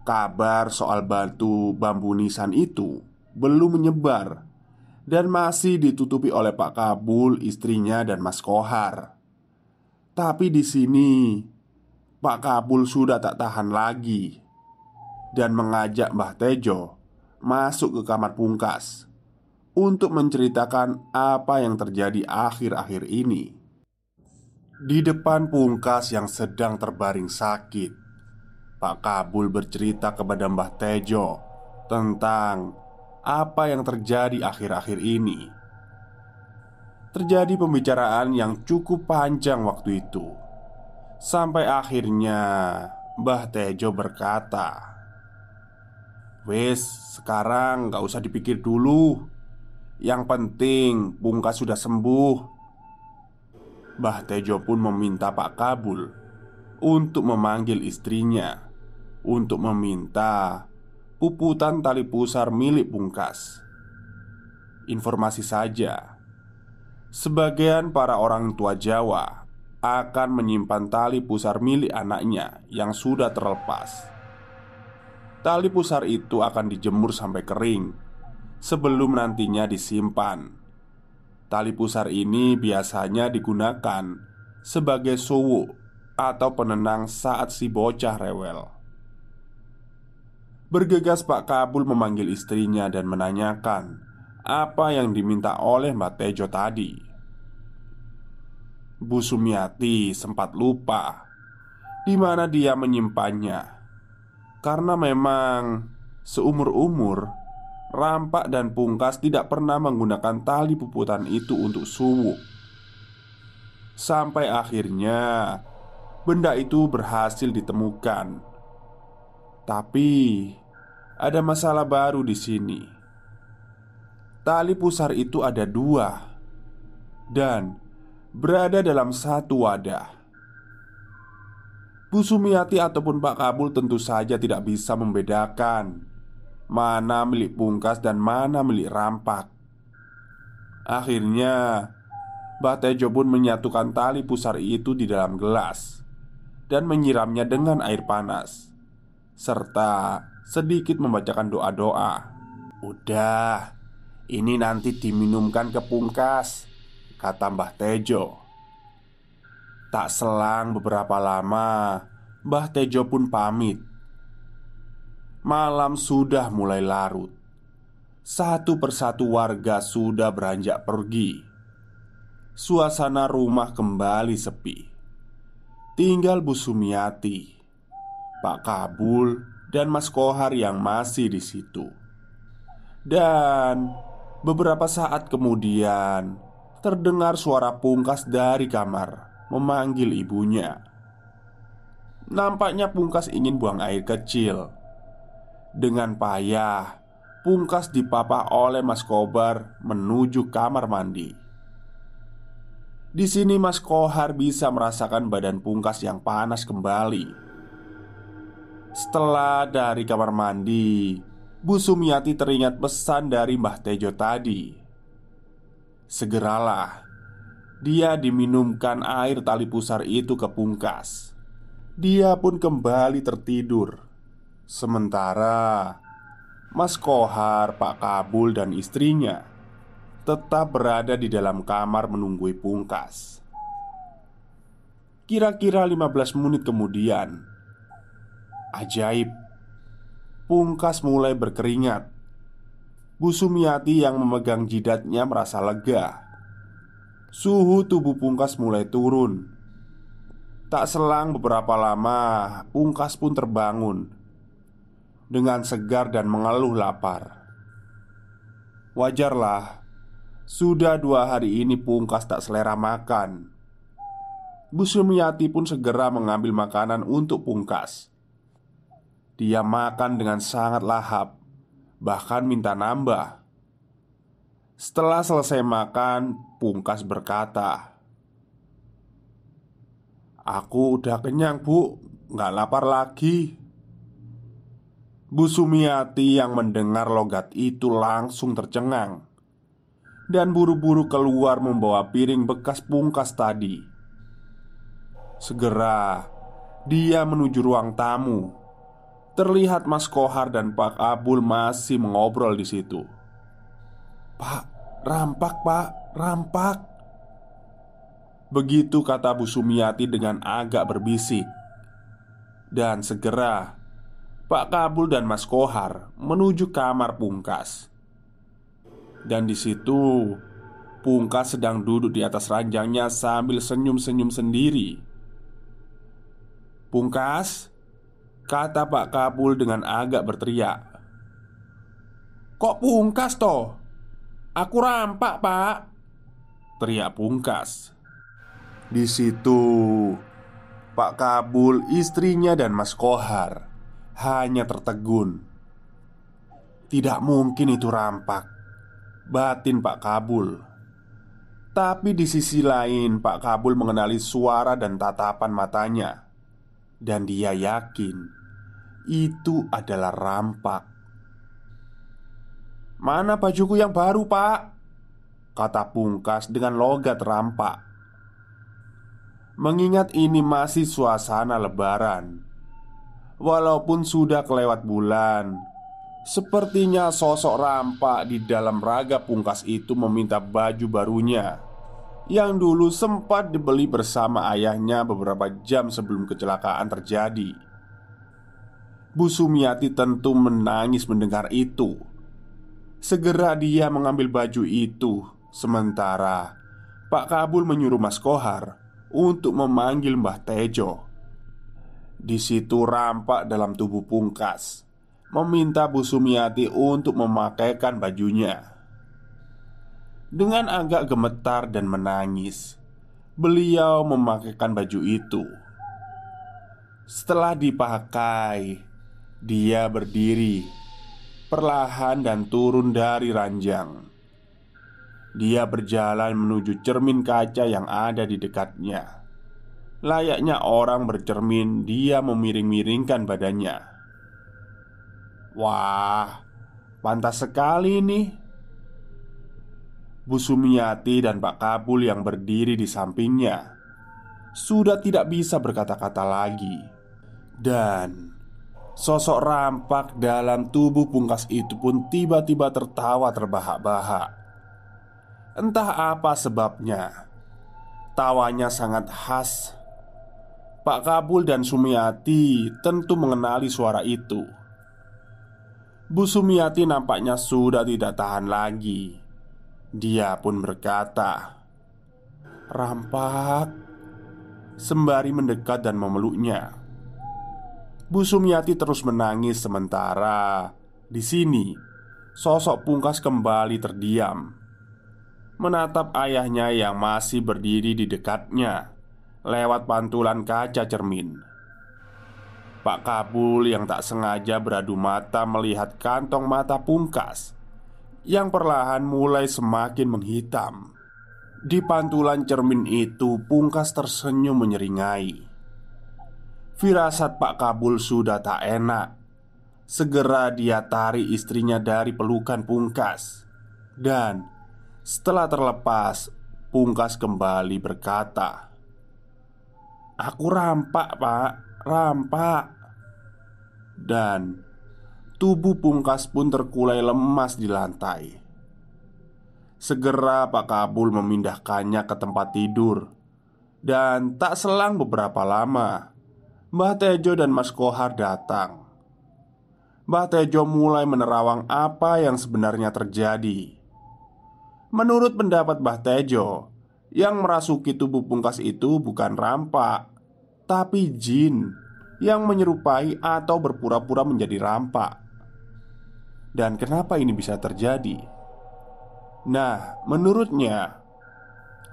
S1: Kabar soal batu bambu nisan itu belum menyebar dan masih ditutupi oleh Pak Kabul, istrinya dan Mas Kohar. Tapi di sini Pak Kabul sudah tak tahan lagi dan mengajak Mbah Tejo masuk ke kamar pungkas untuk menceritakan apa yang terjadi akhir-akhir ini. Di depan pungkas yang sedang terbaring sakit, Pak Kabul bercerita kepada Mbah Tejo tentang apa yang terjadi akhir-akhir ini. Terjadi pembicaraan yang cukup panjang waktu itu, sampai akhirnya Mbah Tejo berkata, "Wes, sekarang gak usah dipikir dulu. Yang penting, Pungkas sudah sembuh." Mbah Tejo pun meminta Pak Kabul untuk memanggil istrinya untuk meminta puputan tali pusar milik Pungkas. Informasi saja, sebagian para orang tua Jawa akan menyimpan tali pusar milik anaknya yang sudah terlepas. Tali pusar itu akan dijemur sampai kering sebelum nantinya disimpan. Tali pusar ini biasanya digunakan sebagai suwu atau penenang saat si bocah rewel. Bergegas Pak Kabul memanggil istrinya dan menanyakan Apa yang diminta oleh Mbak Tejo tadi? Bu Sumiati sempat lupa di mana dia menyimpannya Karena memang seumur-umur Rampak dan Pungkas tidak pernah menggunakan tali puputan itu untuk suwu Sampai akhirnya Benda itu berhasil ditemukan. Tapi ada masalah baru di sini. Tali pusar itu ada dua dan berada dalam satu wadah. Bu Sumiati ataupun Pak Kabul tentu saja tidak bisa membedakan mana milik pungkas dan mana milik rampak. Akhirnya, Mbak Tejo pun menyatukan tali pusar itu di dalam gelas dan menyiramnya dengan air panas, serta sedikit membacakan doa-doa. "Udah, ini nanti diminumkan ke pungkas," kata Mbah Tejo. Tak selang beberapa lama, Mbah Tejo pun pamit. Malam sudah mulai larut. Satu persatu warga sudah beranjak pergi. Suasana rumah kembali sepi. Tinggal Bu Sumiati, Pak Kabul, dan Mas Kohar yang masih di situ. Dan beberapa saat kemudian terdengar suara Pungkas dari kamar memanggil ibunya. Nampaknya Pungkas ingin buang air kecil. Dengan payah, Pungkas dipapah oleh Mas Kobar menuju kamar mandi. Di sini Mas Kohar bisa merasakan badan Pungkas yang panas kembali setelah dari kamar mandi, Bu Sumiati teringat pesan dari Mbah Tejo tadi. Segeralah, dia diminumkan air tali pusar itu ke pungkas. Dia pun kembali tertidur. Sementara Mas Kohar, Pak Kabul, dan istrinya tetap berada di dalam kamar menunggui pungkas. Kira-kira 15 menit kemudian, Ajaib Pungkas mulai berkeringat Bu Sumiati yang memegang jidatnya merasa lega Suhu tubuh Pungkas mulai turun Tak selang beberapa lama, Pungkas pun terbangun dengan segar dan mengeluh lapar. Wajarlah, sudah dua hari ini Pungkas tak selera makan. Bu Sumiati pun segera mengambil makanan untuk Pungkas. Dia makan dengan sangat lahap, bahkan minta nambah. Setelah selesai makan, Pungkas berkata, Aku udah kenyang bu. Nggak lapar lagi. Bu Sumiati yang mendengar logat itu langsung tercengang Dan buru-buru keluar membawa piring bekas pungkas tadi. Segera Dia menuju ruang tamu Terlihat Mas Kohar dan Pak Abul masih mengobrol di situ. Pak, rampak pak, rampak. Begitu kata Bu Sumiati dengan agak berbisik. Dan segera Pak Kabul dan Mas Kohar menuju kamar Pungkas. Dan di situ Pungkas sedang duduk di atas ranjangnya sambil senyum-senyum sendiri. Pungkas Kata Pak Kabul dengan agak berteriak Kok Pungkas toh? Aku rampak pak Teriak Pungkas di situ, Pak Kabul, istrinya, dan Mas Kohar hanya tertegun. Tidak mungkin itu rampak, batin Pak Kabul. Tapi di sisi lain, Pak Kabul mengenali suara dan tatapan matanya, dan dia yakin itu adalah rampak. "Mana bajuku yang baru, Pak?" kata Pungkas dengan logat rampak. Mengingat ini masih suasana lebaran Walaupun sudah kelewat bulan Sepertinya sosok rampak di dalam raga pungkas itu meminta baju barunya Yang dulu sempat dibeli bersama ayahnya beberapa jam sebelum kecelakaan terjadi Bu Sumiati tentu menangis mendengar itu. Segera dia mengambil baju itu. Sementara Pak Kabul menyuruh Mas Kohar untuk memanggil Mbah Tejo. Di situ rampak dalam tubuh pungkas Meminta Bu Sumiati untuk memakaikan bajunya. Dengan agak gemetar dan menangis Beliau memakaikan baju itu. Setelah dipakai Dia berdiri Perlahan dan turun dari ranjang dia berjalan menuju cermin kaca yang ada di dekatnya. Layaknya orang bercermin, dia memiring-miringkan badannya. Wah, pantas sekali nih. Bu Sumiati dan Pak Kabul yang berdiri di sampingnya sudah tidak bisa berkata-kata lagi, dan sosok rampak dalam tubuh pungkas itu pun tiba-tiba tertawa terbahak-bahak. Entah apa sebabnya Tawanya sangat khas. Pak Kabul dan Sumiati tentu mengenali suara itu. Bu Sumiati nampaknya sudah tidak tahan lagi. Dia pun berkata Rampak. Sembari mendekat dan memeluknya Bu Sumiati terus menangis sementara di sini sosok pungkas kembali terdiam menatap ayahnya yang masih berdiri di dekatnya lewat pantulan kaca cermin. Pak Kabul yang tak sengaja beradu mata melihat kantong mata pungkas yang perlahan mulai semakin menghitam. Di pantulan cermin itu, pungkas tersenyum menyeringai. Firasat Pak Kabul sudah tak enak. Segera dia tarik istrinya dari pelukan pungkas dan setelah terlepas, Pungkas kembali berkata, "Aku rampak, Pak, rampak." Dan tubuh Pungkas pun terkulai lemas di lantai. Segera Pak Kabul memindahkannya ke tempat tidur Dan tak selang beberapa lama Mbah Tejo dan Mas Kohar datang Mbah Tejo mulai menerawang apa yang sebenarnya terjadi Menurut pendapat Mbah Tejo Yang merasuki tubuh pungkas itu bukan rampak tapi jin yang menyerupai atau berpura-pura menjadi rampak. Dan kenapa ini bisa terjadi? Nah, menurutnya,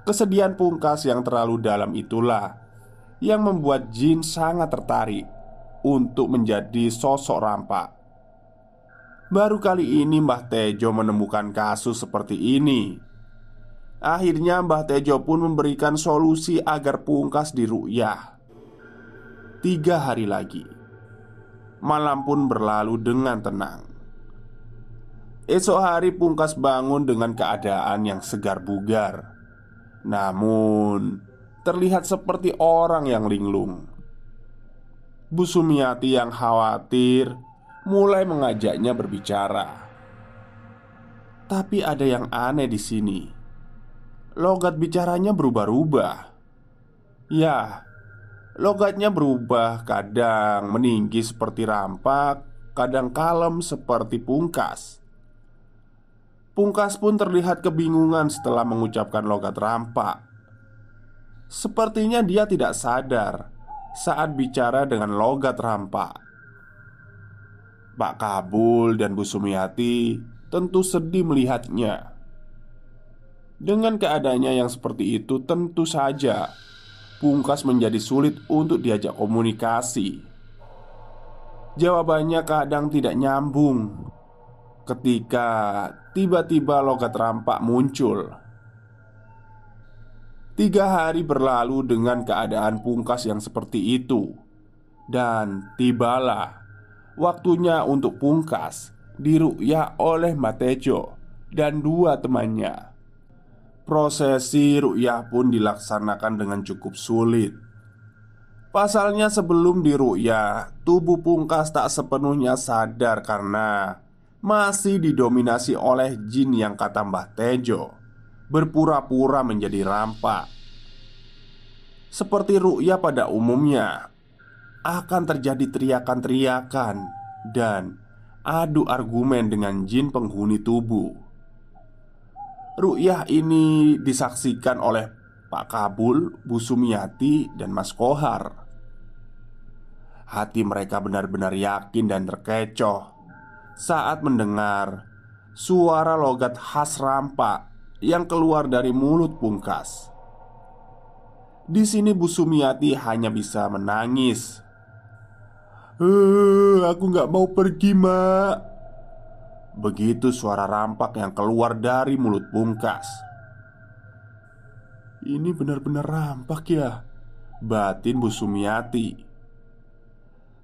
S1: kesedihan pungkas yang terlalu dalam itulah yang membuat jin sangat tertarik untuk menjadi sosok rampak. Baru kali ini Mbah Tejo menemukan kasus seperti ini. Akhirnya Mbah Tejo pun memberikan solusi agar pungkas diru'yah Tiga hari lagi Malam pun berlalu dengan tenang Esok hari Pungkas bangun dengan keadaan yang segar bugar Namun Terlihat seperti orang yang linglung Bu Sumiati yang khawatir Mulai mengajaknya berbicara Tapi ada yang aneh di sini Logat bicaranya berubah-ubah Ya, Logatnya berubah, kadang meninggi seperti rampak, kadang kalem seperti pungkas. Pungkas pun terlihat kebingungan setelah mengucapkan logat rampak. Sepertinya dia tidak sadar saat bicara dengan logat rampak. Pak Kabul dan Bu Sumiati tentu sedih melihatnya. Dengan keadaannya yang seperti itu, tentu saja Pungkas menjadi sulit untuk diajak komunikasi. Jawabannya kadang tidak nyambung ketika tiba-tiba logat rampak muncul. Tiga hari berlalu dengan keadaan pungkas yang seperti itu, dan tibalah waktunya untuk pungkas dirukyah oleh Matejo dan dua temannya. Prosesi ru'yah pun dilaksanakan dengan cukup sulit. Pasalnya sebelum diru'yah Tubuh pungkas tak sepenuhnya sadar karena Masih didominasi oleh jin yang kata Mbah Tejo Berpura-pura menjadi rampak Seperti ru'yah pada umumnya Akan terjadi teriakan-teriakan Dan adu argumen dengan jin penghuni tubuh. Ru'yah ini disaksikan oleh Pak Kabul, Bu Sumiati, dan Mas Kohar. Hati mereka benar-benar yakin dan terkecoh Saat mendengar suara logat khas rampak yang keluar dari mulut pungkas. Di sini Bu Sumiati hanya bisa menangis. Eh, aku nggak mau pergi, Mak. Begitu suara rampak yang keluar dari mulut Pungkas. Ini benar-benar rampak ya Batin Bu Sumiati.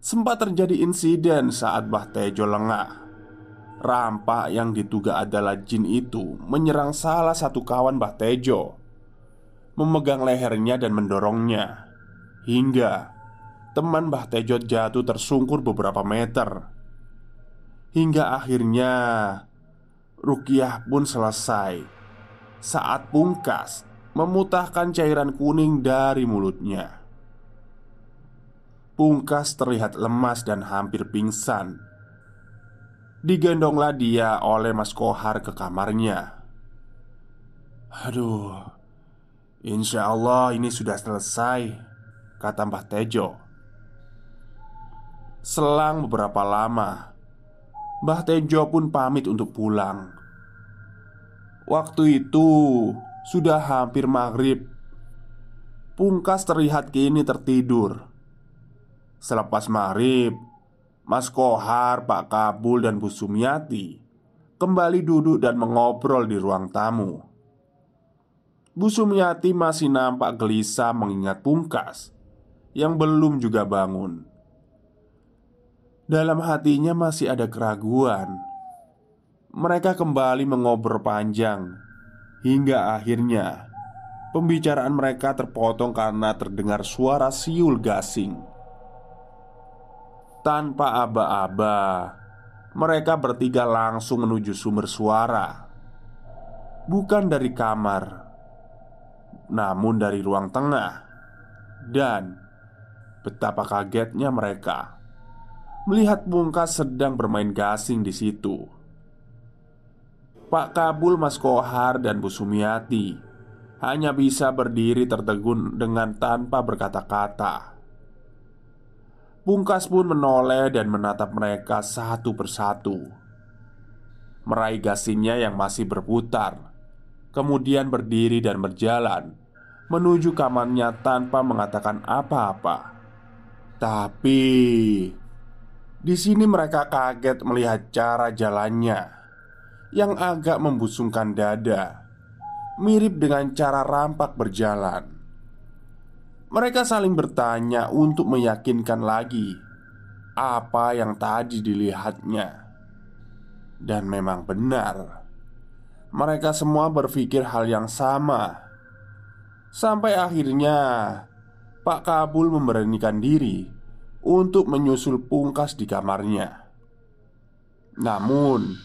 S1: Sempat terjadi insiden saat Bah Tejo lengah Rampak yang diduga adalah jin itu Menyerang salah satu kawan Bah Tejo Memegang lehernya dan mendorongnya. Hingga Teman Bah Tejo jatuh tersungkur beberapa meter. Hingga akhirnya Rukiah pun selesai. Saat pungkas Memutahkan cairan kuning dari mulutnya. Pungkas terlihat lemas dan hampir pingsan Digendonglah dia oleh Mas Kohar ke kamarnya Aduh Insya Allah ini sudah selesai Kata Mbah Tejo Selang beberapa lama Mbah Tejo pun pamit untuk pulang. Waktu itu sudah hampir maghrib. Pungkas terlihat kini tertidur. Selepas maghrib, Mas Kohar, Pak Kabul, dan Bu Sumiati kembali duduk dan mengobrol di ruang tamu. Bu Sumiati masih nampak gelisah mengingat Pungkas yang belum juga bangun. Dalam hatinya masih ada keraguan. Mereka kembali mengobrol panjang hingga akhirnya pembicaraan mereka terpotong karena terdengar suara siul gasing. Tanpa aba-aba, mereka bertiga langsung menuju sumber suara. Bukan dari kamar, namun dari ruang tengah, dan betapa kagetnya mereka melihat Pungkas sedang bermain gasing di situ. Pak Kabul, Mas Kohar, dan Bu Sumiati hanya bisa berdiri tertegun dengan tanpa berkata-kata. Pungkas pun menoleh dan menatap mereka satu persatu. Meraih gasingnya yang masih berputar Kemudian berdiri dan berjalan Menuju kamarnya tanpa mengatakan apa-apa. Tapi di sini mereka kaget melihat cara jalannya Yang agak membusungkan dada Mirip dengan cara rampak berjalan mereka saling bertanya untuk meyakinkan lagi apa yang tadi dilihatnya, dan memang benar. Mereka semua berpikir hal yang sama, sampai akhirnya Pak Kabul memberanikan diri untuk menyusul Pungkas di kamarnya. Namun,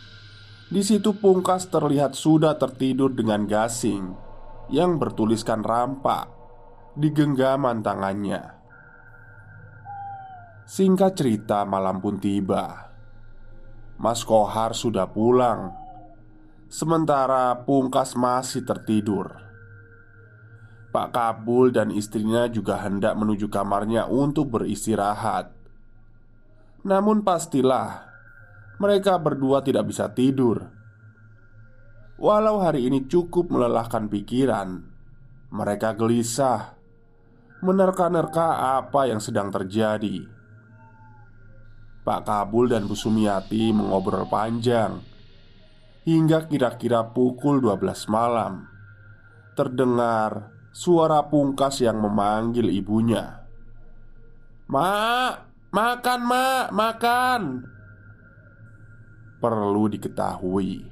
S1: di situ Pungkas terlihat sudah tertidur dengan gasing yang bertuliskan rampak di genggaman tangannya. Singkat cerita, malam pun tiba. Mas Kohar sudah pulang, sementara Pungkas masih tertidur. Pak Kabul dan istrinya juga hendak menuju kamarnya untuk beristirahat. Namun, pastilah mereka berdua tidak bisa tidur. Walau hari ini cukup melelahkan pikiran, mereka gelisah menerka-nerka apa yang sedang terjadi. Pak Kabul dan Bu Sumiati mengobrol panjang hingga kira-kira pukul 12 malam. Terdengar suara pungkas yang memanggil ibunya. "Mak, makan, Mak, makan." Perlu diketahui,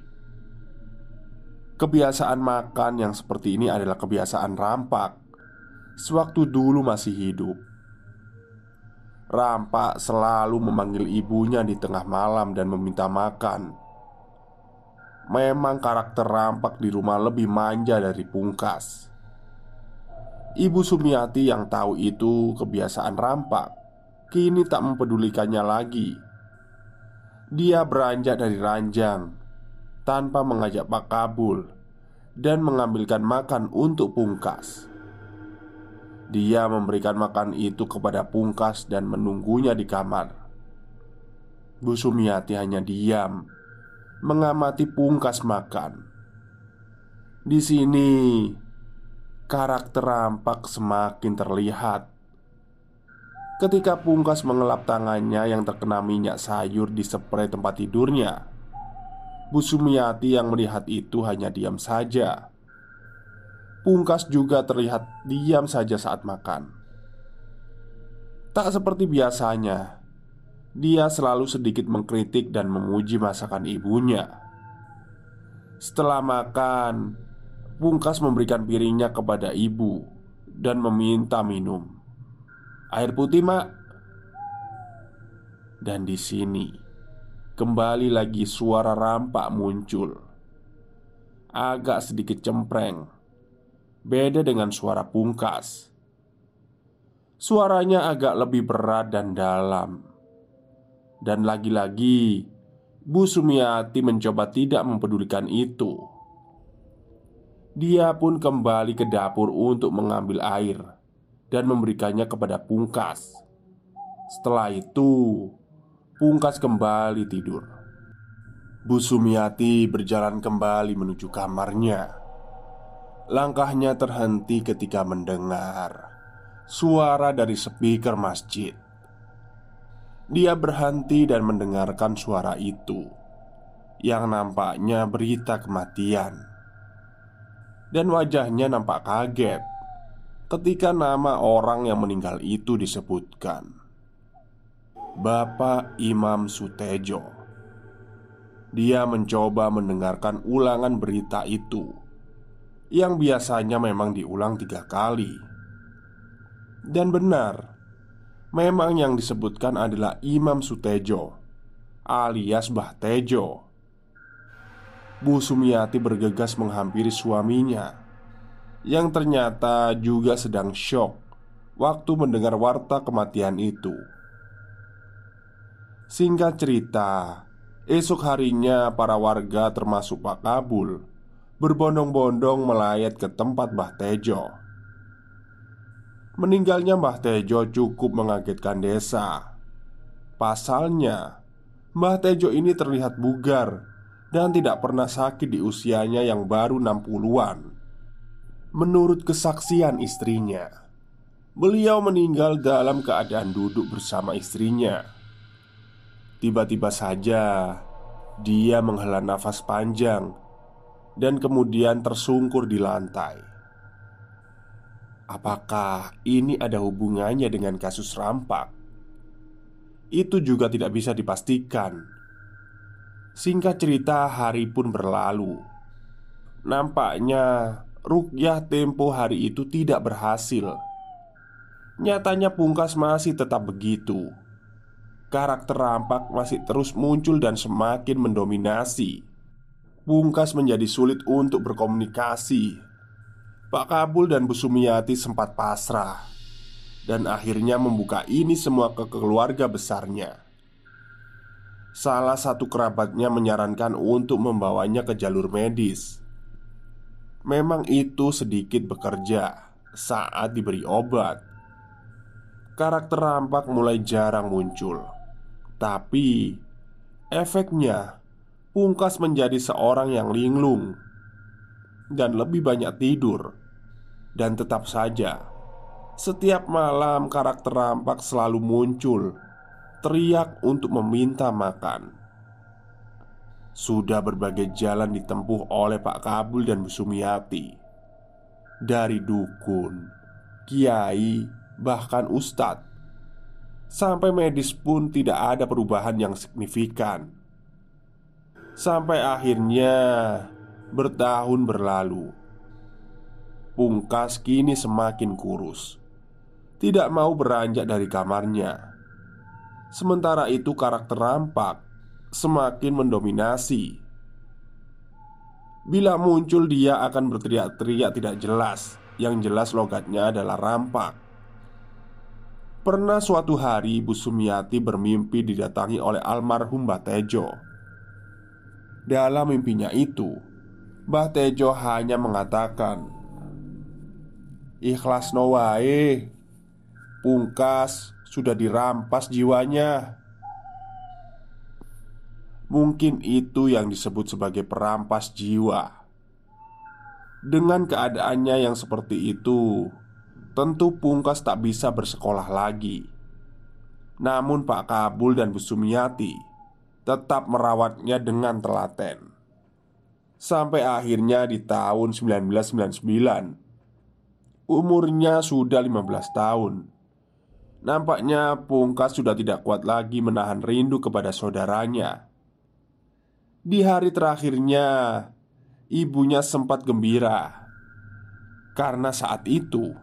S1: kebiasaan makan yang seperti ini adalah kebiasaan rampak sewaktu dulu masih hidup. Rampak selalu memanggil ibunya di tengah malam dan meminta makan. Memang karakter Rampak di rumah lebih manja dari Pungkas. Ibu Sumiati yang tahu itu kebiasaan Rampak kini tak mempedulikannya lagi. Dia beranjak dari ranjang tanpa mengajak Pak Kabul dan mengambilkan makan untuk Pungkas. Dia memberikan makan itu kepada Pungkas dan menunggunya di kamar. Bu Sumiati hanya diam, mengamati Pungkas makan. Di sini, karakter rampak semakin terlihat. Ketika Pungkas mengelap tangannya yang terkena minyak sayur di spray tempat tidurnya, Bu Sumiati yang melihat itu hanya diam saja. Pungkas juga terlihat diam saja saat makan. Tak seperti biasanya, dia selalu sedikit mengkritik dan memuji masakan ibunya. Setelah makan, Pungkas memberikan piringnya kepada ibu dan meminta minum. "Air putih, Mak." Dan di sini kembali lagi suara rampak muncul. Agak sedikit cempreng Beda dengan suara pungkas. Suaranya agak lebih berat dan dalam. Dan lagi-lagi Bu Sumiati mencoba tidak mempedulikan itu. Dia pun kembali ke dapur untuk mengambil air Dan memberikannya kepada Pungkas. Setelah itu Pungkas kembali tidur. Bu Sumiati berjalan kembali menuju kamarnya Langkahnya terhenti ketika mendengar suara dari speaker masjid. Dia berhenti dan mendengarkan suara itu, yang nampaknya berita kematian, dan wajahnya nampak kaget ketika nama orang yang meninggal itu disebutkan. Bapak Imam Sutejo. Dia mencoba mendengarkan ulangan berita itu yang biasanya memang diulang tiga kali. Dan benar, memang yang disebutkan adalah Imam Sutejo alias Mbah Tejo. Bu Sumiati bergegas menghampiri suaminya yang ternyata juga sedang syok waktu mendengar warta kematian itu. Singkat cerita, esok harinya para warga termasuk Pak Kabul berbondong-bondong melayat ke tempat Mbah Tejo. Meninggalnya Mbah Tejo cukup mengagetkan desa. Pasalnya, Mbah Tejo ini terlihat bugar dan tidak pernah sakit di usianya yang baru 60-an. Menurut kesaksian istrinya, beliau meninggal dalam keadaan duduk bersama istrinya. Tiba-tiba saja dia menghela nafas panjang dan kemudian tersungkur di lantai. Apakah ini ada hubungannya dengan kasus rampak? Itu juga tidak bisa dipastikan. Singkat cerita, hari pun berlalu. Nampaknya rukyah tempo hari itu tidak berhasil. Nyatanya Pungkas masih tetap begitu. Karakter rampak masih terus muncul dan semakin mendominasi. Pungkas menjadi sulit untuk berkomunikasi. Pak Kabul dan Bu Sumiati sempat pasrah dan akhirnya membuka ini semua ke keluarga besarnya. Salah satu kerabatnya menyarankan untuk membawanya ke jalur medis. Memang itu sedikit bekerja saat diberi obat. Karakter rampak mulai jarang muncul, tapi efeknya Pungkas menjadi seorang yang linglung dan lebih banyak tidur, dan tetap saja setiap malam karakter rampak selalu muncul, teriak untuk meminta makan. Sudah berbagai jalan ditempuh oleh Pak Kabul dan Bu Sumiati. Dari dukun, kiai, bahkan ustadz. Sampai medis pun tidak ada perubahan yang signifikan Sampai akhirnya bertahun berlalu. Pungkas kini semakin kurus. Tidak mau beranjak dari kamarnya. Sementara itu karakter rampak Semakin mendominasi. Bila muncul dia akan berteriak-teriak tidak jelas. Yang jelas logatnya adalah rampak. Pernah suatu hari Bu Sumiati bermimpi didatangi oleh almarhum Batejo dalam mimpinya itu, Mbah Tejo hanya mengatakan Ikhlas nowae Pungkas sudah dirampas jiwanya. Mungkin itu yang disebut sebagai perampas jiwa. Dengan keadaannya yang seperti itu Tentu Pungkas tak bisa bersekolah lagi. Namun Pak Kabul dan Bu Sumiati tetap merawatnya dengan telaten. Sampai akhirnya di tahun 1999 Umurnya sudah 15 tahun. Nampaknya Pungkas sudah tidak kuat lagi menahan rindu kepada saudaranya. Di hari terakhirnya Ibunya sempat gembira. Karena saat itu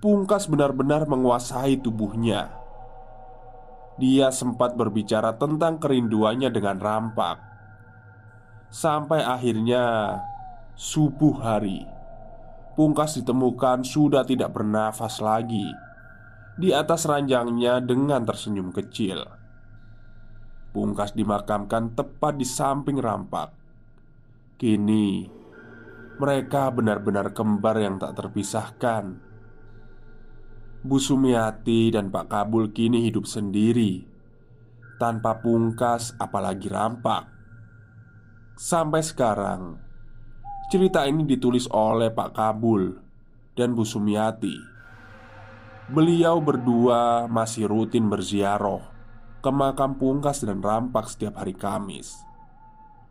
S1: Pungkas benar-benar menguasai tubuhnya dia sempat berbicara tentang kerinduannya dengan rampak. Sampai akhirnya Subuh hari Pungkas ditemukan sudah tidak bernafas lagi Di atas ranjangnya dengan tersenyum kecil. Pungkas dimakamkan tepat di samping rampak. Kini Mereka benar-benar kembar yang tak terpisahkan Bu Sumiati dan Pak Kabul kini hidup sendiri Tanpa pungkas apalagi rampak. Sampai sekarang Cerita ini ditulis oleh Pak Kabul dan Bu Sumiati. Beliau berdua masih rutin berziarah Ke makam pungkas dan rampak setiap hari Kamis.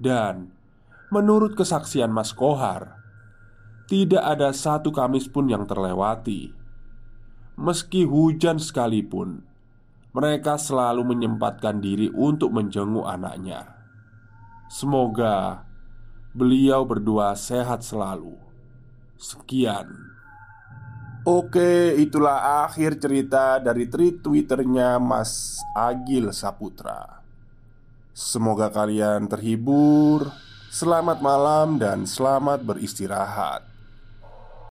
S1: Dan menurut kesaksian Mas Kohar Tidak ada satu Kamis pun yang terlewati Meski hujan sekalipun, mereka selalu menyempatkan diri untuk menjenguk anaknya. Semoga beliau berdua sehat selalu. Sekian. Oke, itulah akhir cerita dari tweet Twitternya Mas Agil Saputra. Semoga kalian terhibur. Selamat malam dan selamat beristirahat.